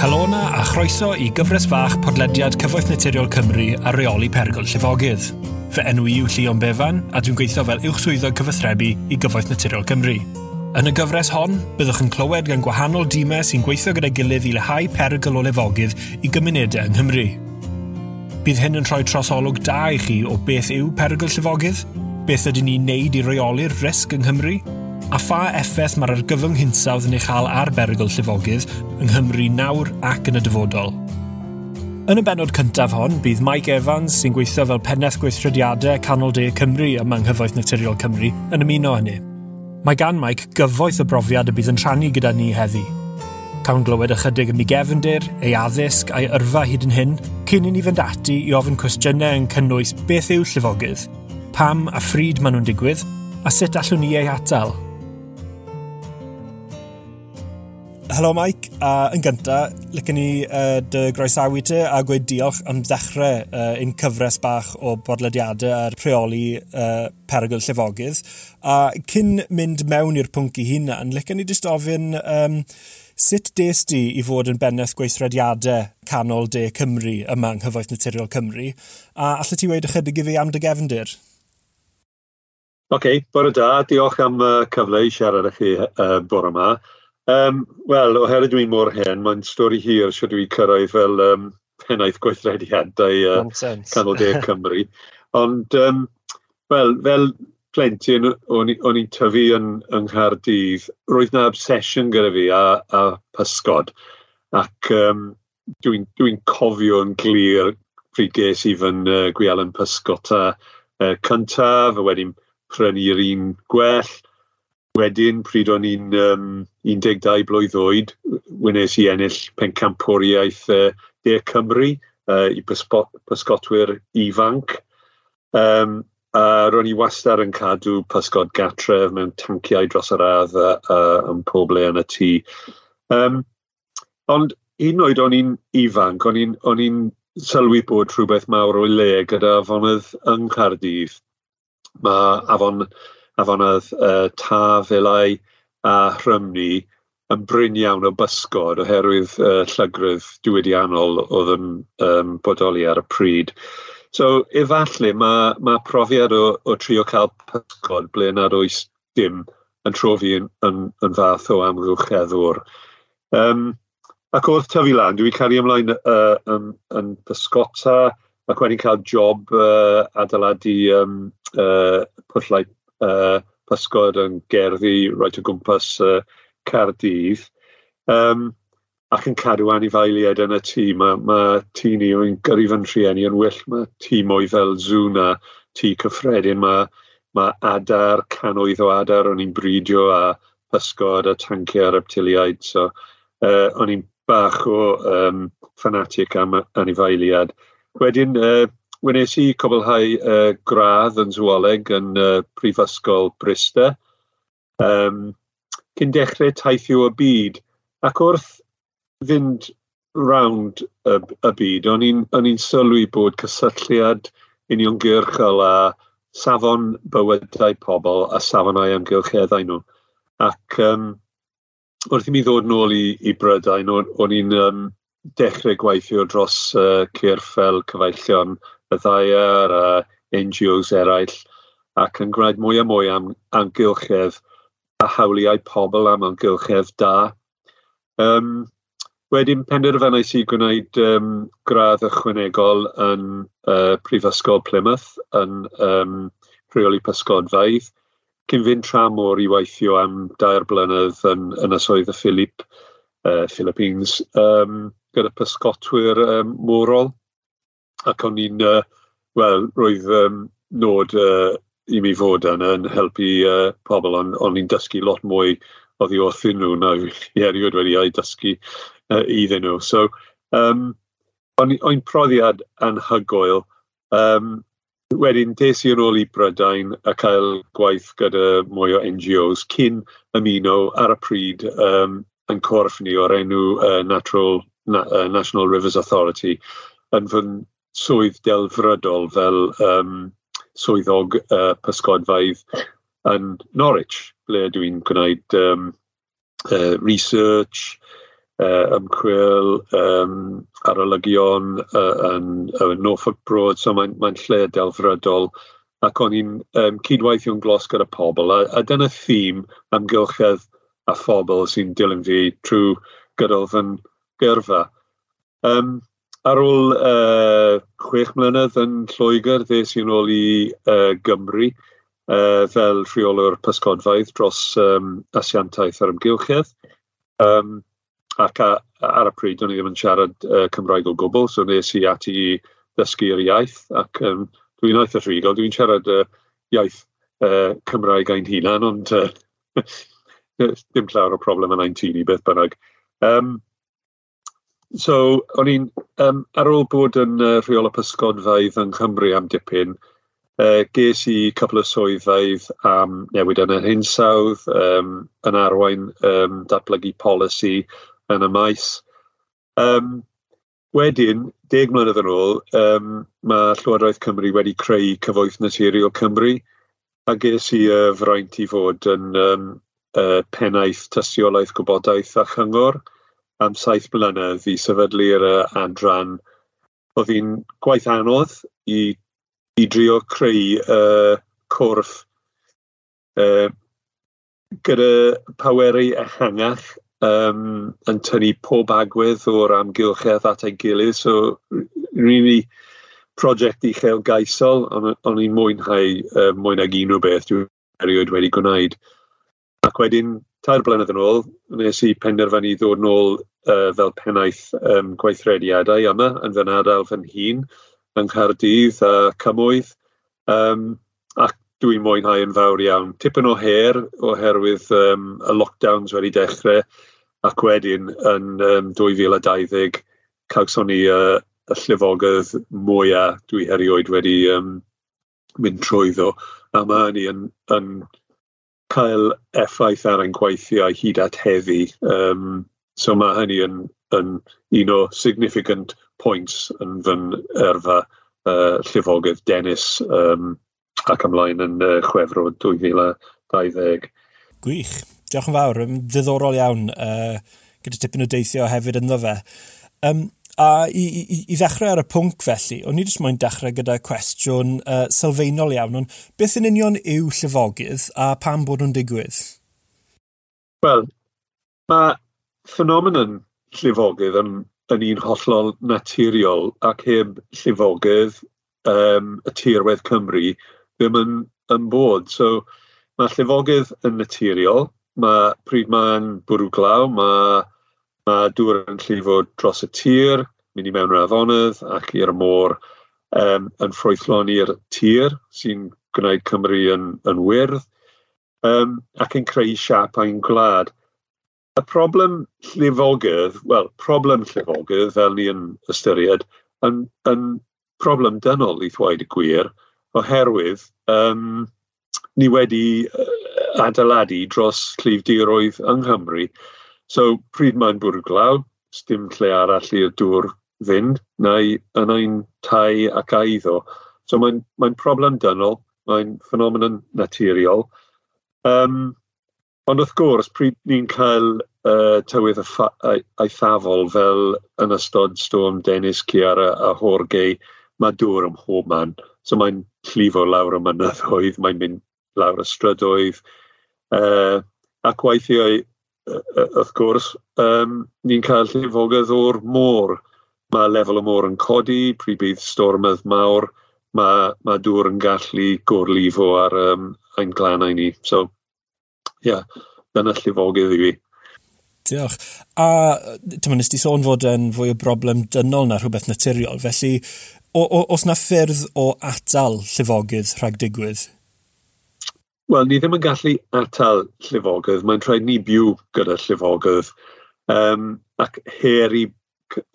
Helona a chroeso i gyfres fach podlediad Cyfoeth Naturiol Cymru a reoli pergol llifogydd. Fy enw i yw Llion Befan a dwi'n gweithio fel uwchswyddo cyfathrebu i Gyfoeth Naturiol Cymru. Yn y gyfres hon, byddwch yn clywed gan gwahanol dîmau sy'n gweithio gyda'i gilydd i leihau perygl o lefogydd i gymunedau yng Nghymru. Bydd hyn yn rhoi trosolwg da i chi o beth yw perygl llifogydd, beth ydyn ni'n neud i reoli'r risg yng Nghymru, a pha effaith mae'r argyfwng hinsawdd yn ei chael ar berygl llifogydd yng Nghymru nawr ac yn y dyfodol. Yn y benod cyntaf hon, bydd Mike Evans, sy'n gweithio fel penneth gweithrediadau Canol De Cymru yma yng Nghyfoeth Naturiol Cymru, yn ymuno hynny. Mae gan Mike gyfoeth o brofiad y bydd yn rhannu gyda ni heddi. Cawn glywed ychydig ym gefndir, ei addysg a'i yrfa hyd yn hyn, cyn i ni fynd ati i ofyn cwestiynau yn cynnwys beth yw llifogydd, pam a phryd maen nhw'n digwydd, a sut allwn ni ei atal – Helo Mike, a yn gyntaf, lycan ni uh, dy groesawu te a gweud diolch am ddechrau uh, un cyfres bach o bodlediadau a'r rheoli uh, perygl llefogydd. A cyn mynd mewn i'r pwnc i hunan, lycan ni jyst ofyn um, sut des di i fod yn benneth gweithrediadau canol de Cymru yma yng Nghyfoeth Naturiol Cymru? A allai ti weid ychydig i fi am dy gefndir? Oce, okay, bore da. Diolch am uh, cyfle i siarad â chi uh, bore yma. Um, Wel, oherwydd dwi'n mor hen, mae'n stori hir sydd dwi cyrraedd fel um, pennaeth gweithrediadau uh, Canol De Cymru. Ond, um, wel, fel plentyn, o'n i'n tyfu yn, yng Nghaerdydd, roedd na obsesiwn gyda fi a, a pysgod. Ac um, dwi'n dwi, dwi cofio yn glir pryd ges i fy'n uh, gwialen pysgota uh, cyntaf, a wedyn prynu'r un gwell – Wedyn, pryd o'n i'n um, 12 blwydd oed, wnes i ennill pencampwriaeth uh, De Cymru uh, i pysgotwyr ifanc. Um, a ro'n i wastad yn cadw pysgod gatref mewn tanciau dros yr add a, a, yn pob le yn y tŷ. Um, ond un oed o'n i'n ifanc, o'n i'n sylwi bod rhywbeth mawr o'i le gyda afonydd yng Nghaerdydd. Mae afon a fan uh, tafelau a Rhymni yn bryn iawn o bysgod oherwydd uh, llygrydd diwydiannol oedd yn um, bodoli ar y pryd. So, efallai, mae ma profiad o, o trio cael pysgod ble nad oes dim yn trofi yn, yn, yn fath o amgylcheddwr. Um, ac oedd tyfu lan, dwi'n cael ei ymlaen uh, yn, yn pysgota, ac wedyn cael job uh, adeiladu um, uh, pwllau uh, pysgod yn gerddi roed o gwmpas uh, Cardydd. Um, ac yn cadw anifailiaid yn y tŷ. Mae ma tŷ ni o'n gyrru fy'n rhieni yn wyll. Mae tŷ mwy fel Zuna, tŷ cyffredin. Mae ma adar, canoedd o adar o'n i'n bridio a pysgod a tanciau ar reptiliaid. So, uh, o'n i'n bach o um, fanatic am anifailiad. Wedyn, uh, Wnes i cwblhau uh, gradd yn zwoleg yn uh, Prifysgol Brista. Um, cyn dechrau taithio y byd. Ac wrth fynd rawnd y, y byd, o'n i'n sylwi bod cysylltiad uniongyrchol a safon bywydau pobl a safonau amgylcheddau nhw. Ac um, wrth i mi ddod nôl i, i Brydain, o'n i'n um, dechrau gweithio dros uh, cyrffel cyfeillion byddai'r a NGOs eraill ac yn gwneud mwy a mwy am amgylchedd a hawliau pobl am amgylchedd da. Um, wedyn penderfynais i gwneud um, gradd ychwanegol yn uh, Prifysgol Plymouth yn um, rheoli pysgodfaidd cyn fynd tra môr i weithio am dair blynedd yn, yn ysoedd y Philip, uh, Philippines um, gyda pysgotwyr um, mwrol ac o'n i'n, uh, wel, roedd um, nod uh, i mi fod yna yn helpu uh, pobl, ond on i'n dysgu lot mwy oddi wrthyn nhw na i erioed wedi ei dysgu uh, iddyn nhw. So, um, o'n profiad anhygoel. Um, wedyn, des i yn ôl i Brydain a cael gwaith gyda mwy o NGOs cyn ymuno ar y pryd um, yn corff ni o'r enw uh, Natural, na, uh, National Rivers Authority yn fy swydd delfrydol fel um, swyddog uh, pysgodfaidd yn Norwich, ble dwi'n gwneud um, uh, research, uh, ymchwil, um, arolygion uh, yn, yn Norfolk Broad, so mae'n mae lle delfrydol ac o'n i'n um, cydweithio'n glos gyda pobl, a, a dyna thîm amgylchedd a phobl sy'n dilyn fi trwy gydol fy'n gyrfa. Um, ar ôl uh, chwech mlynedd yn Lloegr, ddes i'n ôl i uh, Gymru uh, fel rheolwr pysgodfaidd dros um, asiantaeth ar ymgylchedd. Um, ac a, ar y pryd, o'n i ddim yn siarad uh, Cymraeg o gwbl, so nes i ati i ddysgu'r iaith, ac um, dwi'n aeth y rhigol, dwi'n siarad uh, iaith uh, Cymraeg ein hunan, ond uh, dim llawer o problem yn ein tini beth bynnag. Um, So, o'n i'n, um, ar ôl bod yn uh, rheol y pysgodfaidd yng Nghymru am dipyn, uh, ges i cwpl o swyddfaidd am newid yn yr hinsawdd, um, yn arwain um, datblygu polisi yn y maes. Um, wedyn, deg mlynedd yn ôl, um, mae Llywodraeth Cymru wedi creu cyfoeth naturiol Cymru, a ges i uh, fraint i fod yn um, uh, pennaeth tystiolaeth gwybodaeth a chyngor, am saith blynedd i sefydlu'r adran. Oedd hi'n gwaith anodd i, i drio creu uh, corff uh, gyda powerau ehangach um, yn tynnu pob agwedd o'r amgylchedd at ei gilydd. So, really, prosiect uchel gaisol, ond on i'n mwynhau uh, mwy nag unrhyw beth dwi'n erioed wedi gwneud. Ac wedyn, tair blynedd yn ôl, nes i penderfynu ddod nôl uh, fel pennaeth um, gweithrediadau yma yn fy nadal fy hun, yng Nghaerdydd a Cymwydd. Um, ac dwi'n mwynhau yn fawr iawn. Tipyn o her oherwydd um, y lockdowns wedi dechrau ac wedyn yn um, 2020 cawson ni uh, y llifogydd mwyaf dwi erioed wedi um, mynd trwyddo. A mae hynny yn, yn cael effaith ar ein gweithiau hyd at heddi. Um, So mae hynny yn, yn un o significant points yn fy'n erfa uh, llifogydd Dennis um, ac ymlaen yn uh, chwefro 2020. Gwych. Diolch yn fawr. ddiddorol iawn uh, gyda tipyn o deithio hefyd ynddo fe. Um, a i, i, i ddechrau ar y pwnc felly, o'n i jyst moyn dechrau gyda cwestiwn uh, sylfaenol iawn, ond beth yn union yw llyfogydd a pam bod nhw'n digwydd? Wel, mae ffenomenon llifogydd yn, yn un hollol naturiol ac heb llifogydd um, y tirwedd Cymru ddim yn, yn bod. So, mae llifogydd yn naturiol, mae pryd mae'n bwrw glaw, mae, mae dŵr yn llifo dros y tir, mynd i mewn yr afonydd ac i'r môr um, yn ffrwythlon i'r tir sy'n gwneud Cymru yn, yn wyrdd um, ac yn creu siap a'n gwlad. Y problem llifogydd, wel, problem llifogydd fel ni yn ystyried, yn, yn problem dynol i ddweud y gwir, oherwydd um, ni wedi adeiladu dros llifdiroedd yng Nghymru. So, pryd mae'n bwrw glaw, dim lle arall i'r dŵr fynd, neu yn ein tai ac aiddo. So mae'n mae problem dynol, mae'n ffenomenon naturiol. Um, Ond wrth gwrs, pryd ni'n cael uh, tywydd eithafol fel yn ystod storm Dennis Ciara a Jorge, mae dŵr ym mhob man. So mae'n llifo lawr y mynyddoedd, mae'n mynd lawr y strydoedd. Uh, ac weithiau, wrth gwrs, um, ni'n cael llifogydd o'r môr. Mae lefel y môr yn codi, pryd bydd stormydd mawr, mae, mae dŵr yn gallu gorlifo ar um, ein glannau ni. So, ie, yeah, dyna llifogydd i fi. Diolch. A ti'n nes ti sôn fod yn fwy o broblem dynol na rhywbeth naturiol, felly o, o, os na ffyrdd o atal llifogydd rhag digwydd? Wel, ni ddim yn gallu atal llifogydd. Mae'n rhaid ni byw gyda llifogydd. Um, ac her i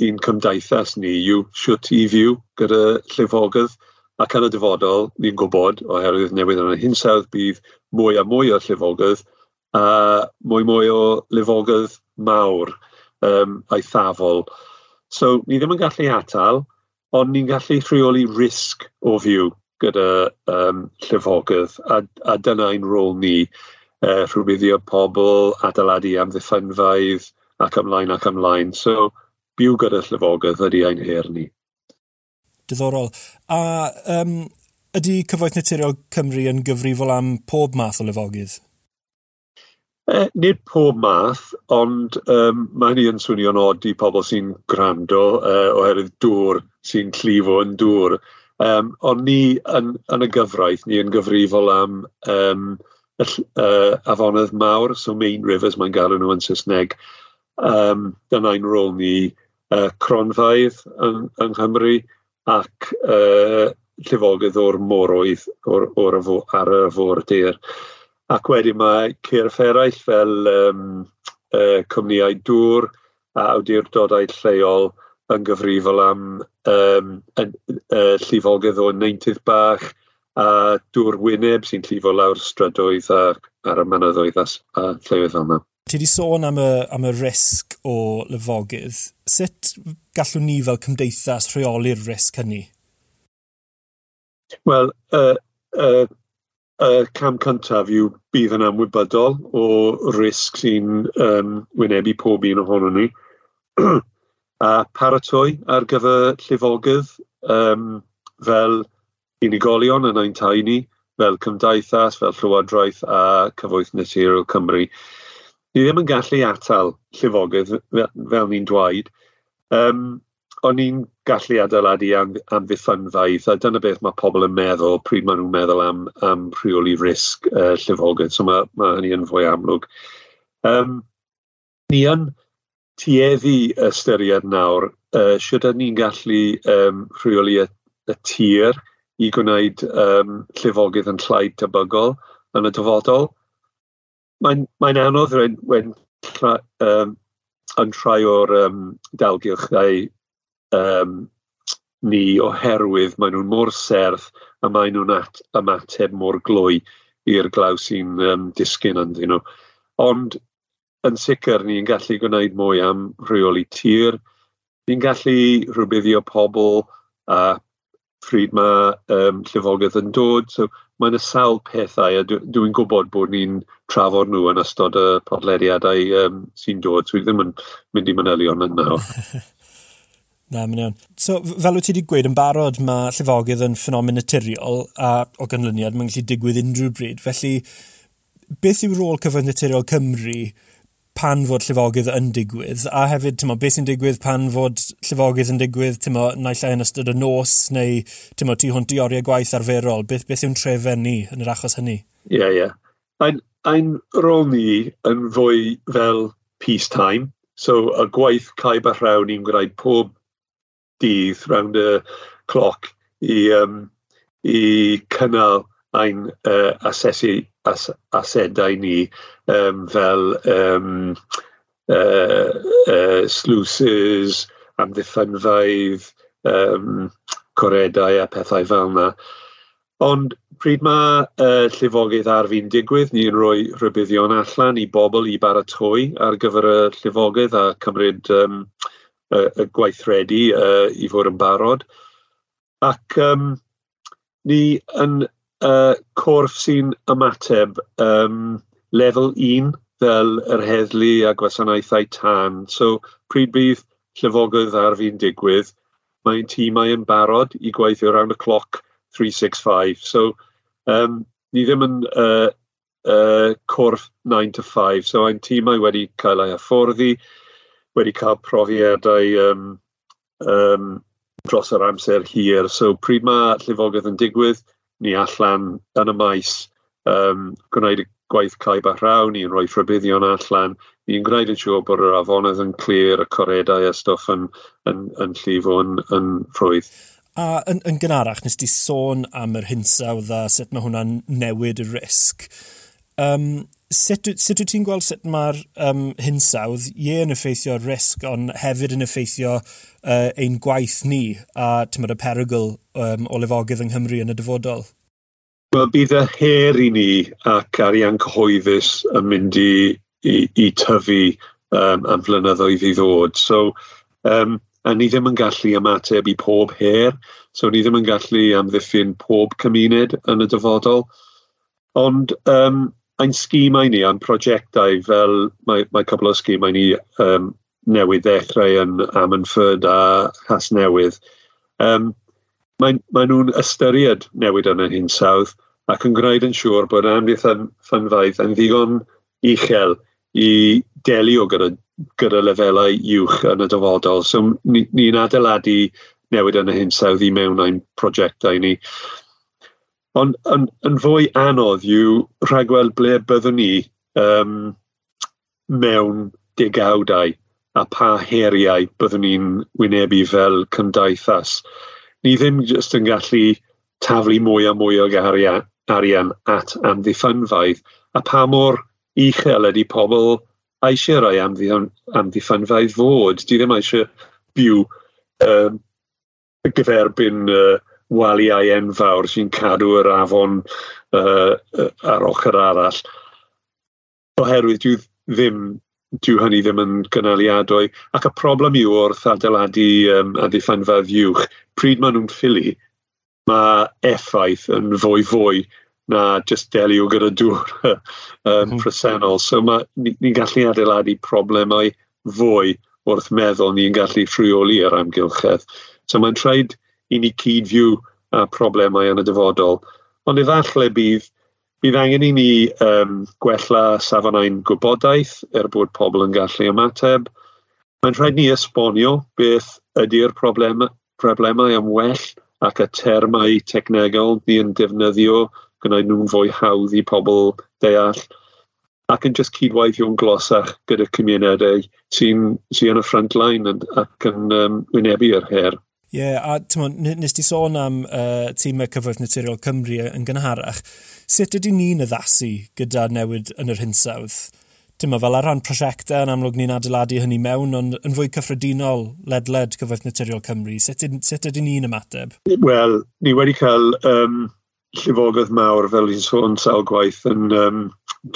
un cymdeithas ni yw siwt i fyw gyda llifogydd. Ac yn y dyfodol, ni'n gwybod, oherwydd newydd yn y hinsawdd, bydd mwy a mwy o llifogydd – a mwy mwy o lifogydd mawr um, eithafol. So, ni ddim yn gallu atal, ond ni'n gallu rheoli risg o fyw gyda um, llifogydd, a, a dyna ein rôl ni. E, uh, rhwbuddio pobl, adeiladu amddiffynfaidd, ac ymlaen ac ymlaen. So, byw gyda llyfogydd ydy ein her ni. Diddorol. A um, ydy Cyfoeth Naturiol Cymru yn gyfrifol am pob math o lyfogydd? Eh, nid pob math, ond um, mae hynny yn swnio'n od i pobl sy'n gwrando uh, oherwydd dŵr sy'n llifo yn dŵr. Um, ond ni yn, yn y gyfraith, ni yn gyfrifol am um, y, uh, afonydd mawr, so main rivers mae'n galw nhw yn Saesneg. Um, dyna'n rôl ni uh, cronfaidd yng, yng Nghymru ac uh, llifogydd o'r moroedd o'r, or, or ar y fôr deir. Ac wedyn mae cyrff eraill fel um, uh, cwmnïau dŵr a awdurdodau lleol yn gyfrifol am um, yn, uh, llifolgydd o neintydd bach a dŵr wyneb sy'n llifo lawr strydoedd a, ar y mynyddoedd a, a lleoedd fel yna. Ti wedi sôn am y, am y risg o lyfogydd. Sut gallwn ni fel cymdeithas rheoli'r risg hynny? Wel, uh, uh, y cam cyntaf yw bydd yn amwybydol o risg sy'n um, wynebu pob un ohono ni. a paratoi ar gyfer llifogydd um, fel unigolion yn ein tai ni, fel cymdeithas, fel Llywodraeth a Cyfoeth Naturiol Cymru. Ni ddim yn gallu atal llifogydd fel, fel ni'n dweud. Um, o'n i'n gallu adeiladu am, am ddiffynfaith, a dyna beth mae pobl yn meddwl pryd maen nhw'n meddwl am, am rheoli risg uh, llifogydd, so mae, mae hynny yn fwy amlwg. Um, ni yn tueddu ystyried nawr, uh, sydd ni'n gallu um, rheoli y, y tir i gwneud um, llifogydd yn llaid tebygol yn y dyfodol. Mae'n mae anodd when, when tra, um, yn rhai o'r um, dalgylchau um, ni oherwydd maen nhw'n mor serth a maen nhw'n ymateb mor glwy i'r glaw sy'n um, disgyn ynddyn nhw. Ond yn sicr ni'n gallu gwneud mwy am rheoli tir, ni'n gallu rhywbuddio pobl a pryd mae um, llifogydd yn dod. So, Mae'n y sawl pethau a dwi'n gwybod bod ni'n trafod nhw yn ystod y podlediadau um, sy'n dod. So, dwi ddim yn mynd i manylion yn nawr. Na, mae'n iawn. So, fel wyt ti wedi gweud yn barod, mae llifogydd yn ffenomen naturiol a o ganlyniad mae'n gallu digwydd unrhyw bryd. Felly, beth yw rôl cyfoeth naturiol Cymru pan fod llifogydd yn digwydd? A hefyd, tymo, beth sy'n digwydd pan fod llifogydd yn digwydd, tymo, naill yn ystod y nos, neu tymo, tu hwnt i oriau gwaith arferol? Beth, beth yw'n trefen ni yn yr achos hynny? Ie, yeah, ie. Yeah. Ein, ein rôl ni yn fwy fel peacetime, so y gwaith caib a rhawn ni'n gwneud pob dydd round y cloc i, um, i cynnal ein uh, asesu as, asedau ni um, fel um, uh, uh, sluices, amddiffynfaidd, um, coredau a pethau fel yna. Ond pryd mae uh, llifogydd ar fi'n digwydd, ni'n rhoi rhybuddion allan i bobl i baratoi ar gyfer y llifogydd a cymryd um, y, y gweithredu uh, i fod yn barod. Ac um, ni yn uh, corff sy'n ymateb um, lefel 1 fel yr heddlu a gwasanaethau tan. So pryd bydd llyfogydd ar fi'n digwydd, mae'n tîmau yn barod i gweithio round the clock 365. So um, ni ddim yn uh, uh, corff 9 to 5, so ein tîmau wedi cael ei hyfforddi, wedi cael profiadau um, um, dros yr amser hir. So pryd mae llifogydd yn digwydd, ni allan yn y maes um, gwneud y gwaith caib a rhaw, ni'n rhoi rhybuddion allan, ni'n gwneud yn siŵr bod yr afonydd yn clir, y coredau a stwff yn, yn, yn llifo yn, yn rhwydd. A yn, yn gynharach, nes di sôn am yr hinsawdd a sut mae hwnna'n newid y risg. Um, sut, sut wyt ti'n gweld sut mae'r um, hinsawdd ie yn effeithio risg, ond hefyd yn effeithio uh, ein gwaith ni a tymod y perygl um, o lefogydd yng Nghymru yn y dyfodol? Wel, bydd y her i ni ac arian cyhoeddus yn mynd i, i, i tyfu um, am flynyddoedd i ddod. So, um, a ni ddim yn gallu ymateb i pob her, so ni ddim yn gallu amddiffyn pob cymuned yn y dyfodol. Ond um, Ein sgimau ni a'n prosiectau fel mae, mae cwbl o sgimau ni um, newydd ddechrau yn Amynffyrd a Has Newydd, Um, Mae, mae nhw'n ystyried newid yn yr hinsawdd ac yn gwneud yn siŵr bod amlith ffynfaidd yn ddigon uchel i delio gyda, gyda lefelau uwch yn y dyfodol. So ni'n ni, adeiladu newid yn y hyn sawdd i mewn ein prosiectau ni. Ond yn, yn fwy anodd yw rhagweld ble byddwn ni um, mewn degawdau a pa heriau byddwn ni'n wynebu fel cymdeithas. Ni ddim jyst yn gallu taflu mwy a mwy o arian, arian at amddiffynfaidd a pa mor uchel ydy pobl eisiau rhoi amddiffynfaidd fod. Di ddim eisiau byw um, gyferbyn uh, waliau enfawr sy'n cadw yr afon uh, ar ochr arall. Oherwydd dyw ddim dyw hynny ddim yn gynaliadwy. Ac y problem yw wrth adeiladu um, addiffanfedd uwch, pryd maen nhw'n ffili, mae effaith yn fwy fwy na just delio gyda dŵr um, mm. presennol. So ni'n ni, gallu adeiladu problemau fwy wrth meddwl ni'n gallu rheoli yr amgylchedd. So mae'n traed i ni cyd-fyw uh, problemau yn y dyfodol. Ond efallai bydd, bydd angen i ni um, gwella safonau'n gwybodaeth er bod pobl yn gallu ymateb. Mae'n rhaid ni esbonio beth ydy'r problem, problemau am well ac y termau technegol ni yn defnyddio gwneud nhw'n fwy hawdd i pobl deall ac yn just cydweithio'n glosach gyda cymunedau sy'n sy yn y front line ac yn um, wynebu'r her. Ie, yeah, a tymon, nes ti sôn am uh, tîmau cyfoeth naturiol Cymru yn gynharach. Sut ydy ni'n addasu gyda newid yn yr hinsawdd? Dyma fel ar rhan prosiectau yn amlwg ni'n adeiladu hynny mewn, ond yn fwy cyffredinol ledled cyfoeth naturiol Cymru, sut, sut ydy ni'n ymateb? Wel, ni wedi cael um, llifogydd mawr fel i'n sôn sawl gwaith yn um,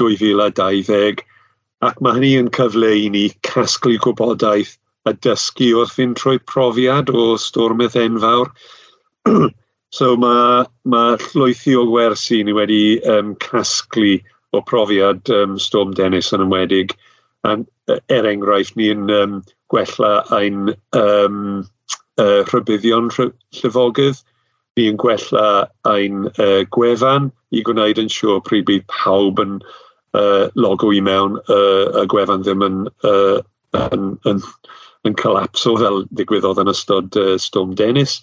2020, ac mae hynny yn cyfle i ni casglu gwybodaeth a dysgu wrth fynd trwy profiad o stormydd enfawr. so mae, mae llwythi o gwersi ni wedi um, casglu o profiad um, Storm Dennis yn ymwedig. A, e, er enghraifft, ni'n um, gwella ein um, uh, rhybuddion llyfogydd, ni'n gwella ein uh, gwefan i gwneud yn siŵr pryd bydd pawb yn uh, logo i mewn uh, y gwefan ddim yn, uh, yn, yn, yn colapso fel ddigwyddodd yn ystod uh, Storm Dennis.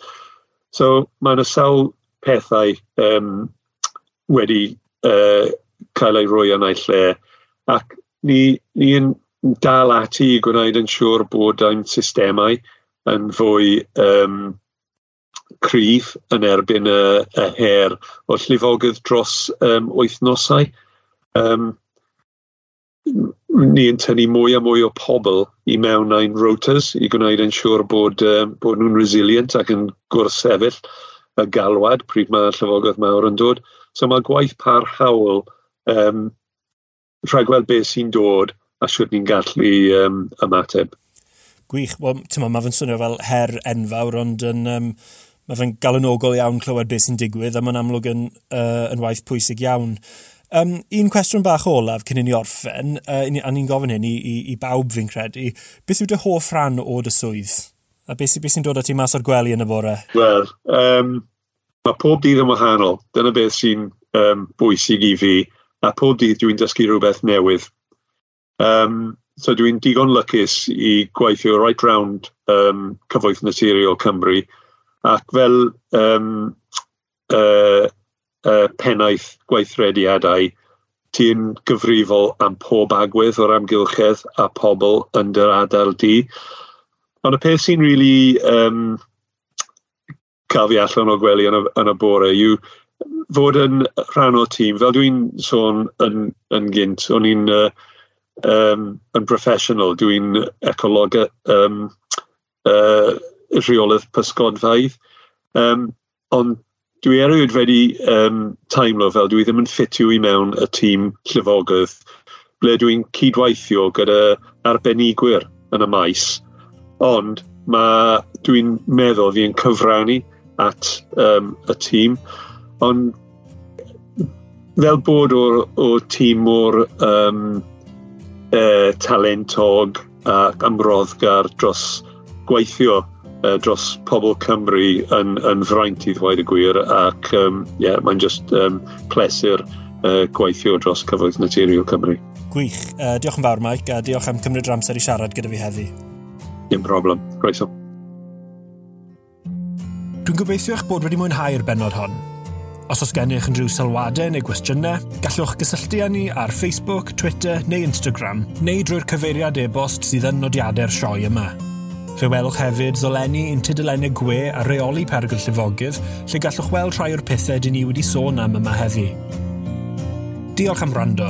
So mae yna sawl pethau um, wedi uh, cael ei roi yn ei lle ac ni, ni yn dal ati i gwneud yn siŵr bod ein systemau yn fwy um, cryf yn erbyn y, y her o llifogydd dros um, wythnosau. Um, ni'n tynnu mwy a mwy o pobl i mewn ein rotors i gwneud yn siŵr bod, uh, bod nhw'n resilient ac yn gwrthsefyll y galwad pryd mae'r Llyfogaeth Mawr yn dod. So mae gwaith parhawl um, rhaid gweld beth sy'n dod a siwr ni'n gallu um, ymateb. Gwych, well, ma, mae fe'n swnio fel her enfawr, ond yn, um, mae fe'n galonogol iawn clywed beth sy'n digwydd, a mae'n amlwg yn, uh, yn waith pwysig iawn. Um, un cwestiwn bach olaf cyn i ni orffen, uh, a ni'n gofyn hyn i, i, i bawb fi'n credu, beth yw dy hoff rhan o dy swydd? A beth, sy'n sy dod â ti mas o'r gwely yn y bore? Wel, um, mae pob dydd yn wahanol. Dyna beth sy'n um, bwysig i fi. A pob dydd dwi'n dysgu rhywbeth newydd. Um, so dwi'n digon lycus i gweithio right round um, cyfoeth naturiol Cymru. Ac fel um, uh, uh, pennaeth gweithrediadau, ti'n gyfrifol am pob agwedd o'r amgylchedd a pobl yn dy adael di. Ond y peth sy'n really um, cael fi allan o gwely yn y, yn y bore yw fod yn rhan o tîm. Fel dwi'n sôn yn, yn gynt, o'n i'n uh, um, yn professional, dwi'n ecolog um, uh, rheolydd pysgodfaidd. Um, ond dwi erioed wedi um, taimlo fel dwi ddim yn ffitio i mewn y tîm llyfogydd ble dwi'n cydweithio gyda arbenigwyr yn y maes. Ond mae dwi'n meddwl fi yn cyfrannu at um, y tîm. Ond fel bod o'r, or tîm mor um, e, talentog ac amroddgar dros gweithio dros pobl Cymru yn, yn fraint i ddweud y gwir ac um, yeah, mae'n just um, pleser uh, gweithio dros cyfoeth naturiol Cymru. Gwych. Uh, diolch yn fawr, Mike, a diolch am cymryd amser i siarad gyda fi heddi. Dim problem. Groeso. Dwi'n gobeithio eich bod wedi mwynhau'r benod hon. Os oes gennych unrhyw sylwadau neu gwestiynau, gallwch gysylltu â ni ar Facebook, Twitter neu Instagram, neu drwy'r cyfeiriad e-bost sydd yn nodiadau'r sioe yma. Fe welwch hefyd ddolenni ein tudalennau gwe a reoli perygl llifogydd, lle gallwch weld rhai o'r pethau dyn ni wedi sôn am yma heddi. Diolch am rando.